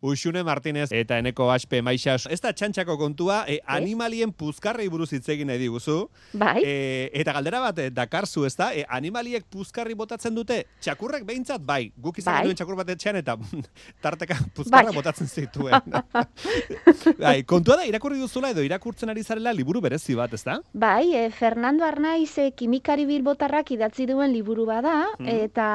Uxune Martinez eta eneko aspe maixas. Ez da txantxako kontua, e, animalien puzkarrei buruz hitz egin nahi diguzu. Bai. E, eta galdera bat, e, dakarzu ez da, e, animaliek puzkarri botatzen dute, txakurrek behintzat, bai, guk izan Bai. duen txakur bat etxean eta tarteka puzkarra Bai. botatzen zituen. bai, kontua da, irakurri duzula edo irakurtzen ari zarela liburu berezi bat, ez da? Bai, e, Fernando Arnaiz e, kimikari bilbotarrak idatzi duen liburu bada, Mhm. eta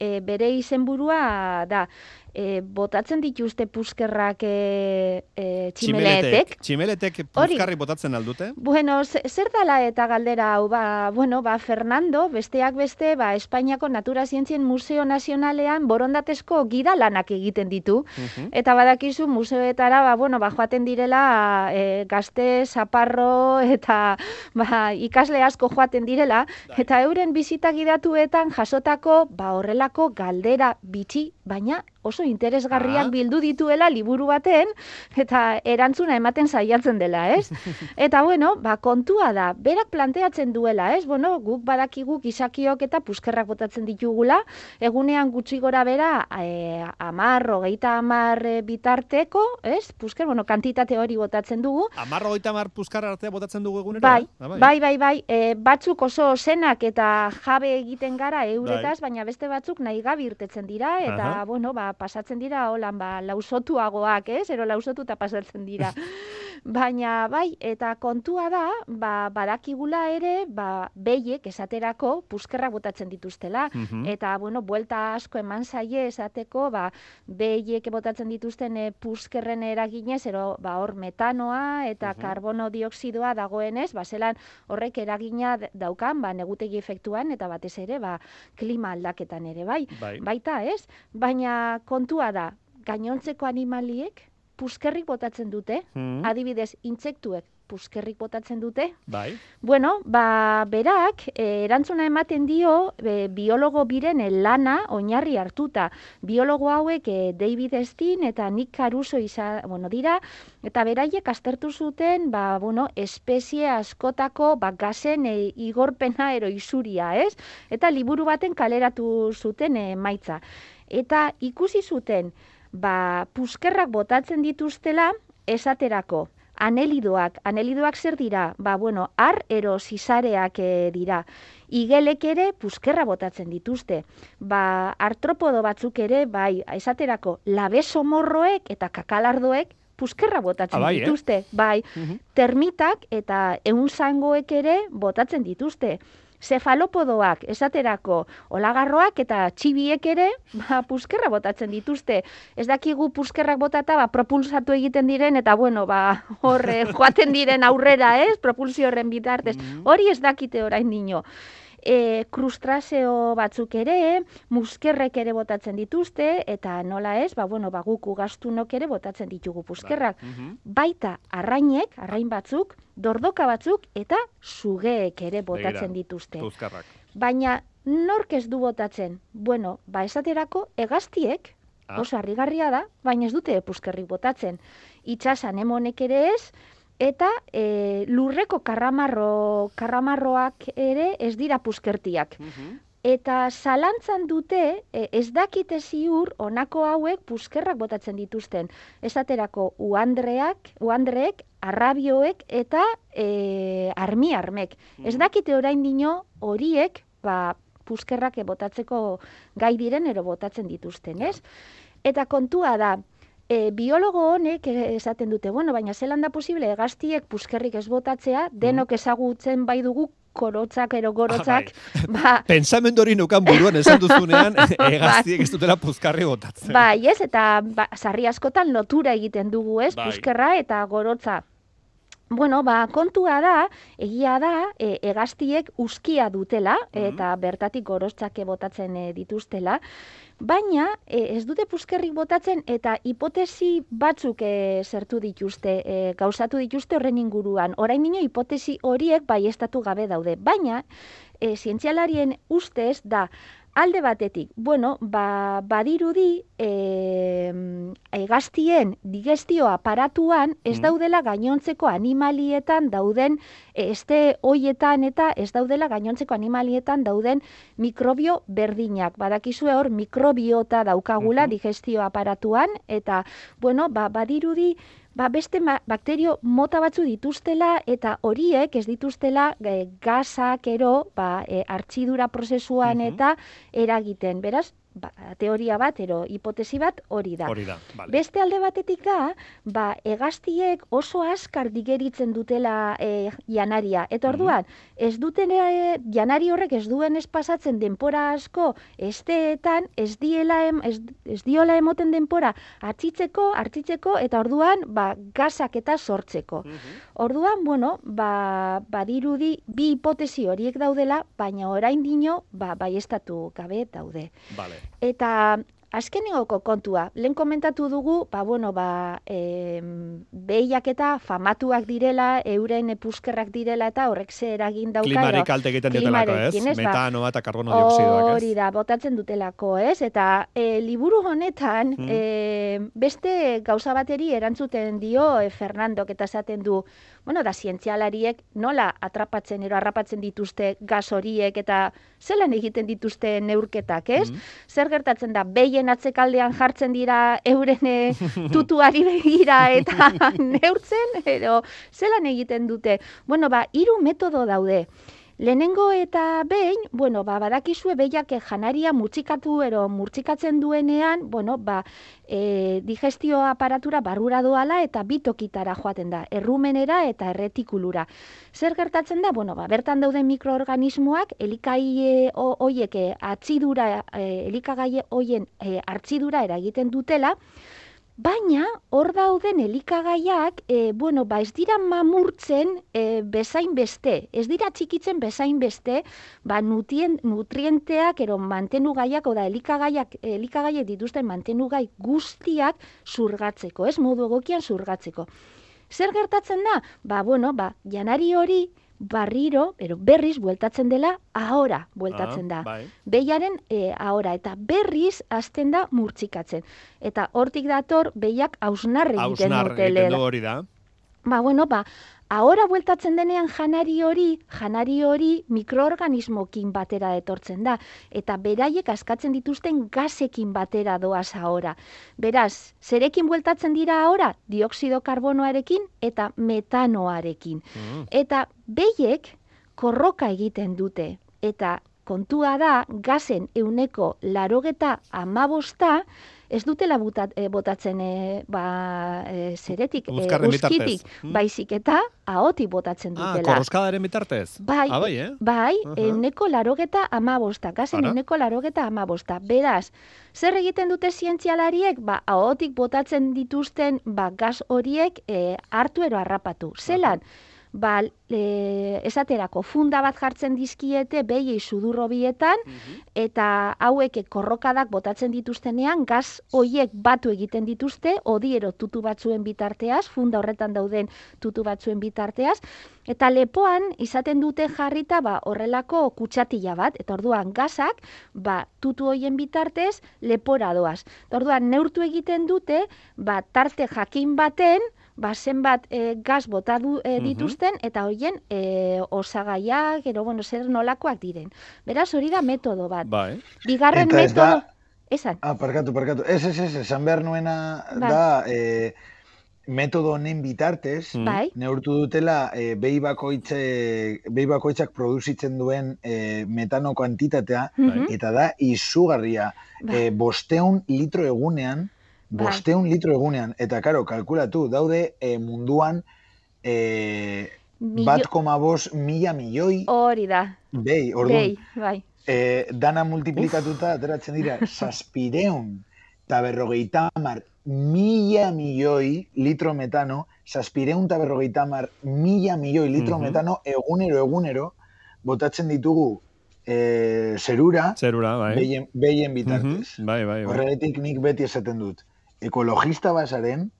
e, bere izenburua da, e, botatzen dituzte puskerrak e, e, tximeletek. Tximeletek Hori. puzkarri botatzen aldute? Bueno, ze- zer dala eta galdera hau, ba, bueno, ba, Fernando, besteak beste, ba, Espainiako Natura Zientzien Museo Nazionalean borondatezko gida lanak egiten ditu. Mhm. Eta badakizu museoetara ba, bueno, ba, joaten direla e, gazte, zaparro eta ba, ikasle asko joaten direla eta euren bizita gidatuetan jasotako ba, horrelako galdera bitxi, baina oso interesgarriak Ah. bildu dituela liburu baten eta erantzuna ematen saiatzen dela, ez? Eta bueno, ba, kontua da, berak planteatzen duela, ez? Bueno, guk badakigu gizakiok eta puskerrak botatzen ditugula, egunean gutxi gora bera, e, amar, hogeita amar e, bitarteko, ez? Pusker, bueno, kantitate hori botatzen dugu. Amarro goita mar puzkar artea botatzen dugu egunero? Bai, Ah, bai, bai, bai, e, batzuk oso zenak eta jabe egiten gara euretaz, baina beste batzuk nahi gabi irtetzen dira, eta, Bai. Aha. bueno, ba, pasatzen dira, holan, ba, lausotuagoak, ez? Ero lausotuta pasatzen dira. Baina, bai, eta kontua da, ba, badakigula ere, ba, behiek esaterako puskerrak botatzen dituztela. Mhm. Eta, bueno, buelta asko eman zaie esateko, ba, behiek botatzen dituzten e, puskerren eraginez, ero, ba, hor metanoa eta Mhm. karbono dioksidoa dagoenez, ba, zelan horrek eragina daukan, ba, negutegi efektuan, eta batez ere, ba, klima aldaketan ere, bai. Bai. Baita, ez? Baina kontua da, gainontzeko animaliek puskerrik botatzen dute, Mhm. adibidez, intsektuek puskerrik botatzen dute, Bai. Bueno, ba, berak, e, erantzuna ematen dio, e, biologo biren lana oinarri hartuta. Biologo hauek e, David Steen eta Nick Caruso isa, bueno, dira, eta beraiek aztertu zuten, ba, bueno, espezie askotako ba, gazen e, igorpena ero isuria, ez? Eta liburu baten kaleratu zuten e, maitza. Eta ikusi zuten, ba, puskerrak botatzen dituztela esaterako, anelidoak, anelidoak zer dira? Ba, bueno, ar ero zizareak eh, dira. Igelek ere puskerra botatzen dituzte. Ba, artropodo batzuk ere, bai, esaterako, labesomorroek eta kakalardoek puskerra botatzen Ah, bai, eh? dituzte. Bai, Mhm. termitak eta ehunzangoek ere botatzen dituzte. Zefalopodoak, esaterako, olagarroak eta txibiek ere, ba, puskerra botatzen dituzte. Ez dakigu puskerrak botata, ba, propulsatu egiten diren, eta bueno, ba, horre, joaten diren aurrera, ez, propulsio horren bitartez. Mhm. Hori ez dakite orain dino. E, krustrazeo batzuk ere, muskerrek ere botatzen dituzte, eta nola ez, ba, bueno, ba, guk ugaztunok ere botatzen ditugu puskerrak Mhm. baita arrainek, arrain batzuk, dordoka batzuk eta sugeek ere botatzen Begira. dituzte. Puzkarrak. Baina nork ez du botatzen? Bueno, ba esaterako hegaztiek Ah. oso harrigarria da, baina ez dute puskerrik botatzen. Itxas anemonek ere ez, eta e, lurreko karramarro, karramarroak ere ez dira puskertiak. Mhm. Eta zalantzan dute, e, ez dakite ziur, honako hauek puskerrak botatzen dituzten. Esaterako uandreak, uandreek, arrabioek eta e, armi-armek. Ez dakite orain dino horiek, ba, puskerrak botatzeko gai diren ero botatzen dituzten, ez? Eta kontua da, e, biologo honek e, esaten dute, bueno, baina zelan da posible hegaztiek puskerrik ez botatzea, denok ezagutzen bai dugu korotzak ero gorotzak, ba, Pensamendu hori nukan buruan esan duzunean, egaztiek ez dutela puzkarri botatzen. Bai, ez, eta ba, sarri askotan lotura egiten dugu, ez, Bai. puskerra eta gorotza. Bueno, ba, kontua da, egia da, e, hegaztiek uskia dutela, Mhm. eta bertatik gorotzake botatzen e, dituztela, baina e, ez dute puskerrik botatzen eta hipotesi batzuk e, zertu dituzte, e, gauzatu dituzte horren inguruan. Orain nino hipotesi horiek baiestatu gabe daude, baina e, zientzialarien ustez da alde batetik, bueno, ba, badirudi e, egaztien digestio aparatuan ez Mm. daudela gainontzeko animalietan dauden, e, este hoietan eta ez daudela gainontzeko animalietan dauden mikrobio berdinak. Badakizue hor mikrobiota daukagula digestio aparatuan eta, bueno, ba, badirudi ba, beste bakterio mota batzu dituztela eta horiek ez dituztela e, gasak ero ba, e, artxidura prozesuan Mhm. eta eragiten. Beraz, ba, teoria bat ero hipotesi bat hori da. Hori da, vale. Beste alde batetik da, ba, egaztiek oso askar digeritzen dutela e, janaria. Eta Mhm. orduan, ez duten e, janari horrek ez duen espasatzen denpora asko esteetan, ez, diela em, ez, ez diola emoten denpora atzitzeko, hartzitzeko, eta orduan, ba, gasak eta sortzeko. Mhm. Orduan, bueno, ba, badirudi bi hipotesi horiek daudela, baina orain dino, ba, baiestatu gabe daude. Vale. Eta azkenengoko kontua, lehen komentatu dugu, ba, bueno, ba, em, behiak eta famatuak direla, euren epuskerrak direla, eta horrek ze eragin dauka. Klimari kalte egiten diotelako, ez? ez? Ba, Metanoa eta karbono dioksidoak, ez? Hori da, botatzen dutelako, ez? Eta e, liburu honetan, Mm. e, beste gauza bateri erantzuten dio e, Fernandok eta esaten du, bueno, da zientzialariek nola atrapatzen ero harrapatzen dituzte gas horiek eta zelan egiten dituzte neurketak, ez? Mm. Zer gertatzen da, behien atzekaldean jartzen dira euren e, tutuari begira eta neurtzen, edo zelan egiten dute? Bueno, ba, hiru metodo daude. Lehenengo eta behin, bueno, ba, badakizue behiak janaria murtsikatu ero murtsikatzen duenean, bueno, ba, e, digestio aparatura barrura doala eta bitokitara joaten da, errumenera eta erretikulura. Zer gertatzen da? Bueno, ba, bertan dauden mikroorganismoak elikaie ho- hoiek eh, atzidura, eh, elikagaie hoien eh, hartzidura eragiten dutela, Baina, hor dauden elikagaiak, e, bueno, ba, ez dira mamurtzen e, bezain beste, ez dira txikitzen bezain beste, ba, nutien, nutrienteak, ero mantenugaiak, oda elikagaiak, elikagaiek dituzten mantenugai guztiak zurgatzeko, ez modu egokian zurgatzeko. Zer gertatzen da? Ba, bueno, ba, janari hori barriro, ero berriz bueltatzen dela, ahora bueltatzen Ah, da Bai. behiaren e, ahora eta berriz hasten da murtsikatzen. Eta hortik dator behiak hausnar egiten Hausnar dute egiten du hori da. Ba, bueno, ba, ahora bueltatzen denean janari hori, janari hori mikroorganismokin batera etortzen da. Eta beraiek askatzen dituzten gasekin batera doaz ahora. Beraz, zerekin bueltatzen dira ahora? Dioksido karbonoarekin eta metanoarekin. Mm. Eta behiek korroka egiten dute. Eta kontua da, gazen euneko larogeta amabosta, ez dutela butat, e, botatzen e, ba, e, zeretik, e, uskitik, Mm. baizik eta ahotik botatzen Ah, dutela. korroskadaren bitartez? Bai, Ah, bai, eh? Bai, Aha. euneko larogeta amabosta, gazen Ara. euneko larogeta amabosta. Beraz, zer egiten dute zientzialariek? Ba, ahotik botatzen dituzten ba, gas horiek e, hartu ero harrapatu. Zelan? Ba, e, esaterako, funda bat jartzen dizkiete behiei sudurrobietan, Mhm. eta hauek korrokadak botatzen dituztenean, gaz hoiek batu egiten dituzte, odiero tutu batzuen bitarteaz, funda horretan dauden tutu batzuen bitarteaz, eta lepoan izaten dute jarrita ba, horrelako kutsatila bat, eta orduan gazak, ba, tutu hoien bitartez, lepora doaz. Eta orduan neurtu egiten dute, ba, tarte jakin baten, ba, zenbat e, gaz bota du, e, Mhm. dituzten, eta hoien e, osagaiak, gero, bueno, zer nolakoak diren. Beraz, hori da metodo bat. Bai. Bigarren Eta metodo... da- Esan, Ah, parkatu, parkatu. Ez, ez, ez, esan behar nuena Bai. da, e, metodo honen bitartez, Mm. bai, neurtu dutela e, behi, bakoitze, behi bakoitzak produzitzen duen e, metano kuantitatea, mhm, eta da izugarria. bai, E, bosteun litro egunean, Bai. Bosteun litro egunean, eta karo, kalkulatu, daude e, munduan e, Milio- bat koma bost mila milioi hori da, behi, orduan, bai, e, dana multiplikatuta ateratzen dira saspireun eta berrogeita hamar mila milioi litro metano, saspireun eta berrogeita hamar mila milioi litro Mhm. metano egunero egunero botatzen ditugu e, zerura Zerura, bai. behien, behien bitartez. Mhm, Bai, bai, bai. Horregatik nik beti esaten dut, ecologista basarén,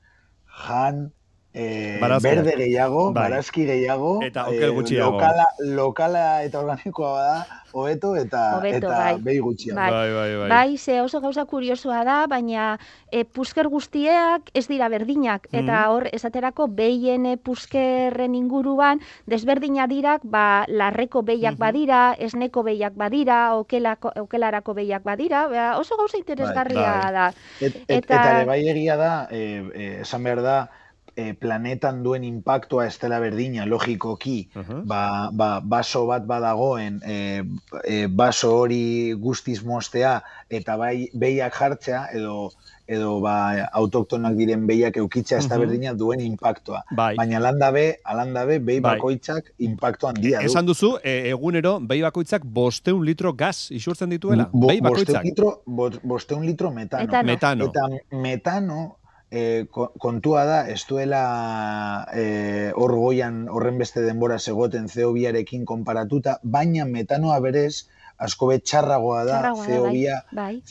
Han eh, berde gehiago, Bai. barazki gehiago, Eta okel gutxiago. lokala, lokala eta organikoa bada, hobeto eta Hobeto, eta bai. behi gutxiago. Bai. bai, bai, bai. Bai, ze oso gauza kuriosoa da, baina e, pusker guztiak ez dira berdinak. Eta Mhm. hor, esaterako, behien e, puskerren inguruan, desberdina dirak, ba, larreko behiak Mhm. badira, esneko behiak badira, okelako, okelarako behiak badira, ba, oso gauza interesgarria bai. da. Et, et, Eta- eta bai egia da, eh, eh, esan behar da, eh, planetan duen impactua ez dela berdina, logikoki, Aha. ba, ba, baso bat badagoen, e, e, baso hori guztiz mostea, eta bai behiak jartzea, edo edo ba, autoktonak diren behiak eukitzea ez da berdina duen impactua. Bai. Baina landa be, alanda be, behi Bai. bakoitzak impactu handia du. Esan duzu, e, egunero, behi bakoitzak bosteun litro gas isurtzen dituela. Bo- behi bosteun bakoitzak. litro, bo, bosteun litro metano. Metano. Metano. Eta metano, eh, ko- kontua da, ez duela eh, hor goian horren beste denbora zegoten CO2arekin konparatuta, baina metanoa berez, asko be txarragoa da Txarragoa da, CO2, bai.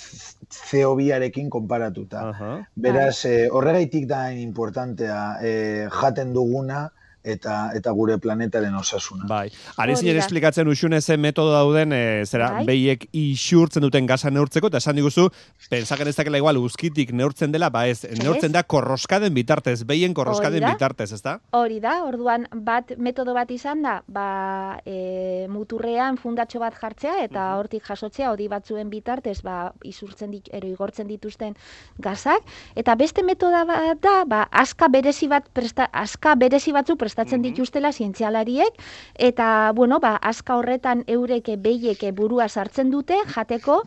CO2arekin konparatuta. Aha. Beraz, eh, horregaitik da importantea eh, jaten duguna eta eta gure planetaren osasuna. Bai. Ari Hori zinen esplikatzen usune ze metodo dauden, e, zera, Bai. behiek isurtzen duten gasa neurtzeko, eta esan diguzu, pensaken ez dakela igual uzkitik neurtzen dela, ba ez, neurtzen da korroskaden bitartez, behien korroskaden Hori bitartez, ez da? Hori da, orduan bat metodo bat izan da, ba, e, muturrean fundatxo bat jartzea eta hortik jasotzea hodi batzuen bitartez ba, isurtzen dit, ero igortzen dituzten gazak. Eta beste metoda bat da, ba, aska berezi bat presta, aska berezi batzu prestatzen dituztela zientzialariek. Eta bueno, ba, aska horretan eureke behieke burua sartzen dute jateko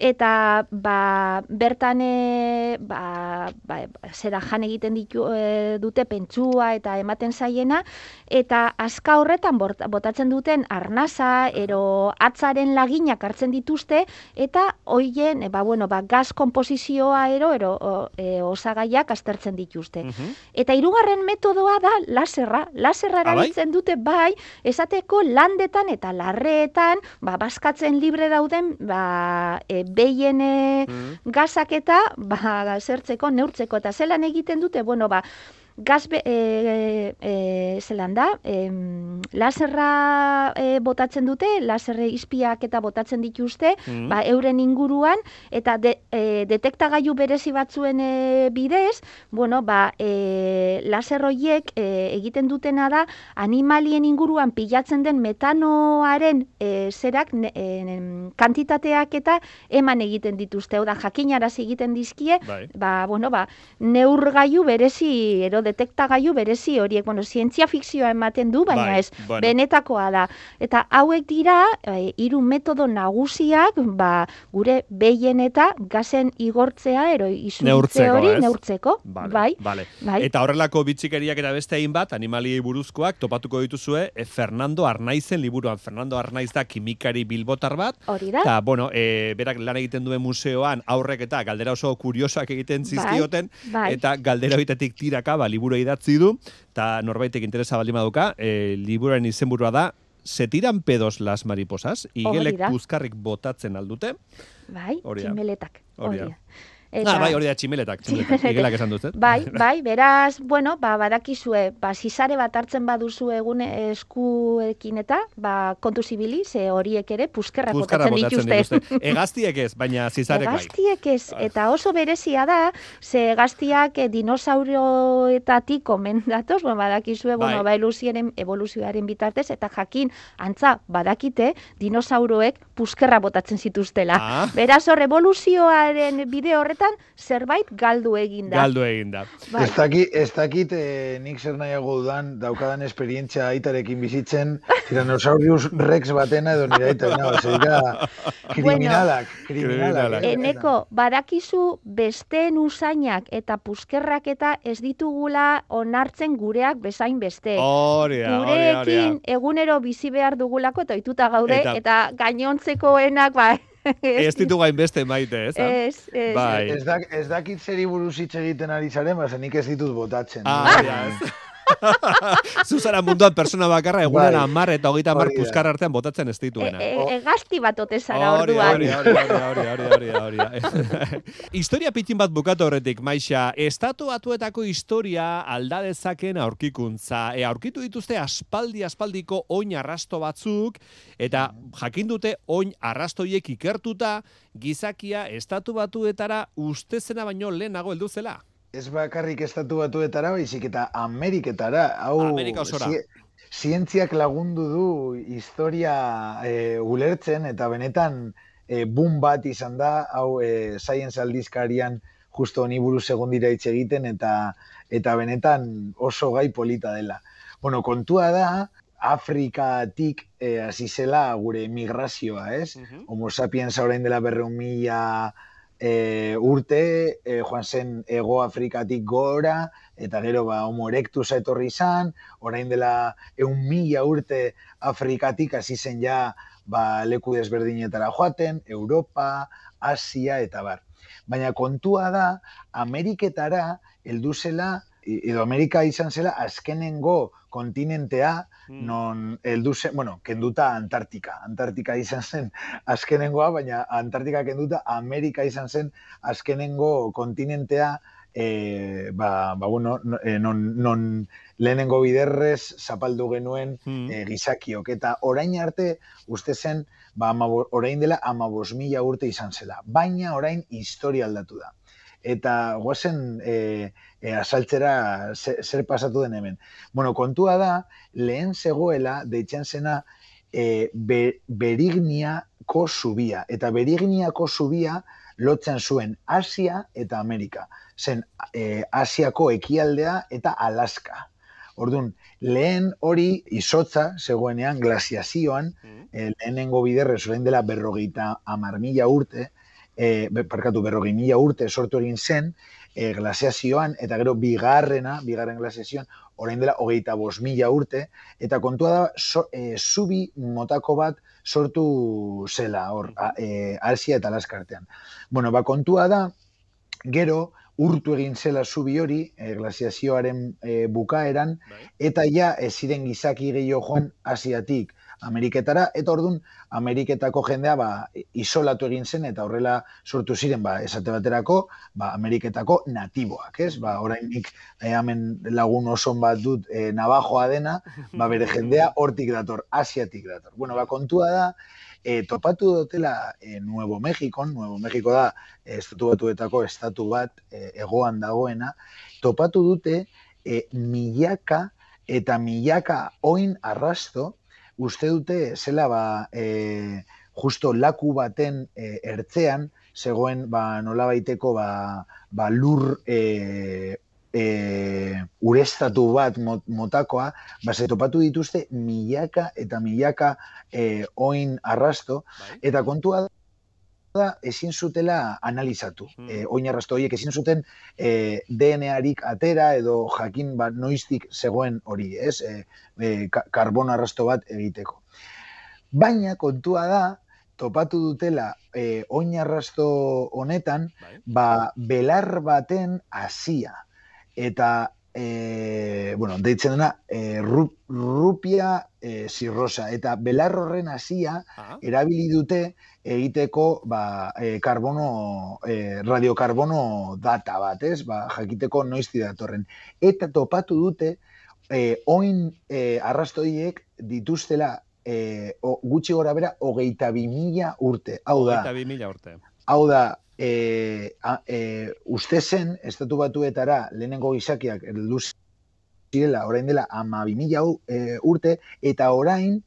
eta ba, bertan e, ba, ba, zera jan egiten ditu, e, dute pentsua eta ematen zaiena eta aska horretan bort- botatzen duten arnasa ero atzaren laginak hartzen dituzte eta hoien e, ba, bueno, ba, gaz komposizioa ero ero o, e, osagaiak aztertzen dituzte. Mhm. Eta hirugarren metodoa da laserra. Laserra Ah, bai? erabiltzen dute bai, esateko landetan eta larreetan, ba, baskatzen libre dauden, ba, e, behien e, Mhm. gazak eta, ba, zertzeko, neurtzeko, eta zelan egiten dute, bueno, ba, gaz, be, e, e, zelan da, em, laserra e, botatzen dute, laserre izpiak eta botatzen dituzte, Mhm. ba, euren inguruan, eta de, e, detektagailu berezi batzuen e, bidez, bueno, ba, e, laser horiek e, egiten dutena da animalien inguruan pilatzen den metanoaren e, zerak ne, e, kantitateak eta eman egiten dituzte, hau da jakinarazi egiten dizkie, Bai. ba, bueno, ba, neurgailu berezi, ero detektagailu berezi horiek, bueno, zientzia fikzioa ematen du, baina Bai, ez, bueno. benetakoa da. Eta hauek dira, e, hiru metodo nagusiak, ba, gure behien eta gazen igortzea, ero Neurtzeko, hori ez? neurtzeko, Vale, bai, vale. bai. Eta horrelako bitxikeriak eta beste hainbat animaliei buruzkoak topatuko dituzue e, Fernando Arnaizen liburuan. Fernando Arnaiz da kimikari bilbotar bat, hori da, Eta, bueno, e, berak lan egiten duen museoan aurrek eta galdera oso kuriosak egiten zizkioten, bai. eta galdera horitatik tiraka, ba, liburu idatzi du, eta norbaitek interesa baldin baduka, e, liburuaren izenburua da, se tiran pedos las mariposas, igelek da. puzkarrik botatzen aldute. bai, hori da. tximeletak, Hori hori da. Da. Ah, bai, hori da tximeletak, tximeletak, igelak esan dut? Bai, bai, beraz, bueno, ba, badakizue, ba, zizare bat hartzen baduzu egun eskuekin eta, ba, kontu zibili, ze horiek ere puskerrak Puzkarra botatzen dituzte. Egaztiek ez, baina zizarek bai. Hegaztiek ez, Ah. eta oso berezia da, ze hegaztiak eh, dinosauroetatik omen datoz, bueno, badakizue, bueno, Bai. ba, evoluzioaren, evoluzioaren bitartez, eta jakin, antza, badakite, dinosauroek puskerra botatzen zituztela. Ah. Beraz, hor, evoluzioaren bide horretan, zerbait galdu egin da. Galdu egin da. Bai. Ez dakit, ez dakit eh, nik zer nahiago dudan daukadan esperientzia aitarekin bizitzen Tyrannosaurus Rex batena edo nire aita, no, zerika kriminalak, kriminalak. Kriminalak. Eneko, badakizu besteen usainak eta puskerrak eta ez ditugula onartzen gureak bezain beste. Da. Gurekin egunero bizi behar dugulako eta ohituta gaude Eta- eta, gainontzekoenak ba Ez ditugu hainbeste maite, ez? Ez, ez. Bai. Ez, dak, ez dakit zeri buruz hitz egiten ari zaren, baina nik ez ditut botatzen. Ah, ja, ez. Zuzara munduan persona bakarra egunen Bai. amar eta hogeita amar puskar artean botatzen ez dituena. E, e, egazti bat ote zara Hori, orduan. hori, hori, hori, hori, hori, hori. Historia pitin bat bukatu horretik, Maixa, estatu batuetako historia alda dezaken aurkikuntza. E, aurkitu dituzte aspaldi aspaldiko oin arrasto batzuk, eta jakin dute oin arrastoiek ikertuta, gizakia estatu batuetara ustezena baino lehenago heldu zela. Ez bakarrik estatu batuetara, baizik eta Ameriketara. Hau, Amerika osora. zientziak lagundu du historia e, ulertzen, eta benetan e, boom bat izan da, hau e, Science aldizkarian justo honi buruz egon dira hitz egiten, eta eta benetan oso gai polita dela. Bueno, kontua da, Afrikatik e, hasi zela gure migrazioa, ez? Homo sapiens orain dela berreun mila e, urte, e, joan zen Ego Afrikatik gora, eta gero ba, Homo erectus etorri izan, orain dela eun mila urte Afrikatik hasi zen ja ba, leku desberdinetara joaten, Europa, Asia eta bar. Baina kontua da, Ameriketara heldu zela, edo Amerika izan zela azkenengo kontinentea Mm. non heldu zen, bueno, kenduta Antartika. Antartika izan zen azkenengoa, baina Antartika kenduta Amerika izan zen azkenengo kontinentea e, ba, ba, bueno, no- eh, non, non lehenengo biderrez zapaldu genuen Mm. e, gizakiok. Eta orain arte uste zen, ba, amabo, orain dela amabos mila urte izan zela. Baina orain historia aldatu da. Eta guazen e, e, asaltzera ze- zer pasatu den hemen. Bueno, kontua da, lehen zegoela, deitzen zena, e, be, berigniako zubia. Eta berigniako zubia lotzen zuen Asia eta Amerika. Zen e, Asiako ekialdea eta Alaska. Orduan, lehen hori izotza zegoenean glaziazioan, Mm. e, lehenengo biderrez orain dela berrogeita amar mila urte, e, parkatu berrogei mila urte sortu egin zen, e, glaziazioan, eta gero bigarrena, bigarren glaziazioan, orain dela hogeita bost mila urte, eta kontua da, so, e, zubi motako bat sortu zela, hor, a, e, Asia eta Alaska artean. Bueno, ba, kontua da, gero, urtu egin zela zubi hori, e, glaziazioaren e, bukaeran, Bai. eta ja ez ziren gizaki gehiago joan Asiatik Ameriketara, eta orduan Ameriketako jendea ba, isolatu egin zen, eta horrela sortu ziren, ba, esate baterako, ba, Ameriketako natiboak, ez? Ba, orainik eh, hemen lagun oson bat dut eh, nabajoa dena, ba, bere jendea hortik dator, Asiatik dator. Bueno, ba, kontua da, e, topatu dutela e, Nuevo Mexikon, Nuevo Mexiko da estatu batuetako estatu bat e, egoan dagoena, topatu dute e, milaka eta milaka oin arrasto, uste dute zela ba, e, justo laku baten e, ertzean, zegoen ba, nola baiteko ba, ba, lur e, e, urestatu bat mot- motakoa, ba, ze topatu dituzte milaka eta milaka e, oin arrasto, Bai. eta kontua da ezin zutela analizatu. Mm. E, oin arrasto horiek ezin zuten e, DNA-arik atera edo jakin bat noiztik zegoen hori, ez? E, e, ka- karbono arrasto bat egiteko. Baina kontua da, topatu dutela e, oin arrasto honetan, Bai. ba, belar baten hasia. Eta, e, bueno, deitzen dena, e, ru, rupia e, zirrosa. Eta belar horren hasia Ah, erabili dute egiteko ba, e, karbono, e, radiokarbono data bat, ez? Ba, jakiteko noizti datorren. Eta topatu dute e, oin e, arrastoiek dituztela e, o, gutxi gora bera hogeita bi mila urte. Hau da, hogeita bi mila urte. hau da, e, a, e, uste zen, estatu batuetara lehenengo gizakiak heldu zirela, orain dela ama bi mila e, urte, eta orain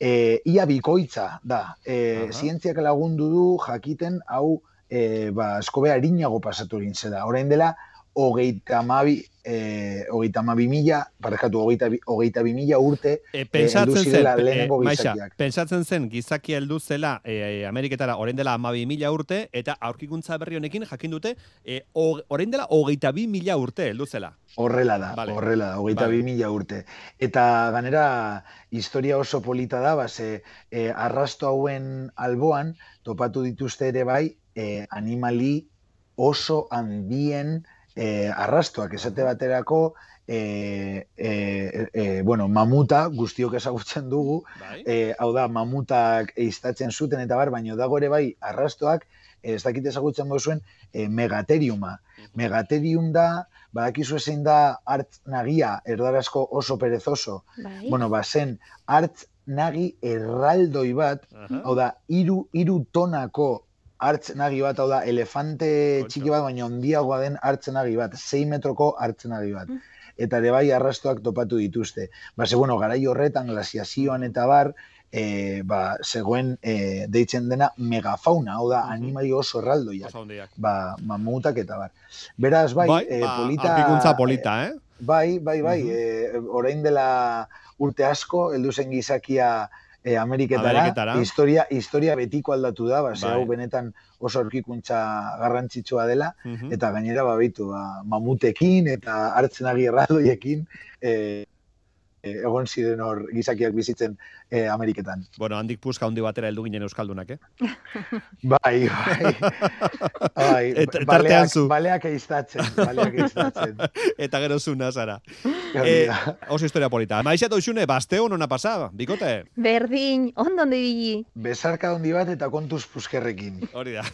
e, ia bikoitza da. E, Aha. zientziak lagundu du jakiten hau e, ba, eskobea erinago pasatu egin zela. Orain dela, hogeita amabi, e, hogeita amabi mila, parrekatu, hogeita, hogeita bi mila urte, E, pentsatzen heldu zen, e, Maixa, gizakiak. pentsatzen zen gizakia heldu zela e, Ameriketara orain dela amabi mila urte, eta aurkikuntza berri honekin jakin dute e, o- orain dela hogeita bi mila urte heldu zela. Horrela da, Vale. horrela da, hogeita Vale. bi mila urte. Eta ganera, historia oso polita da, base, e, arrasto hauen alboan, topatu dituzte ere bai, e, animali oso handien e, arrastoak esate baterako, e, e, e, bueno, mamuta guztiok ezagutzen dugu, Bai. e, hau da, mamutak eiztatzen zuten eta bar, baino dago ere bai arrastoak, ez dakit ezagutzen bozuen, e, megateriuma. Megaterium da, badakizu zein da hartz nagia, erdarazko oso perezoso. Bai. Bueno, ba, zen hartz nagi erraldoi bat, Aha. hau da, iru, iru tonako hartz nagi bat, hau da, elefante Kontxo. txiki bat, baina handiagoa den hartz nagi bat, 6 metroko hartz nagi bat. Mm. Eta ere bai arrastoak topatu dituzte. Ba, ze, bueno, garai horretan, glasiazioan eta bar, e, ba, zegoen e, deitzen dena megafauna, hau da, Mhm. animali oso erraldoiak. Ba, mamutak eta bar. Beraz, bai, e, ba, polita... polita, eh? Bai, bai, bai. Mhm. eh, orain dela urte asko, heldu zen gizakia eh, Ameriketara, Ameriketara. historia, historia betiko aldatu da, ba, Bai. hau benetan oso aurkikuntza garrantzitsua dela, Mhm. eta gainera babitu, ba, mamutekin eta hartzen agirraldoiekin eh, eh, egon ziren hor gizakiak bizitzen eh, Ameriketan. Bueno, handik puska handi batera heldu ginen euskaldunak, eh? Bai, bai. bai Et- baleak, zu. baleak eiztatzen, baleak eiztatzen. Eta gero zuna zara. Hori Eh, oso historia polita. Maixa eta usune, basteo nona pasaba, bikote? Berdin, ondo ondo ibili. Besarka handi bat eta kontuz puskerrekin. Hori da.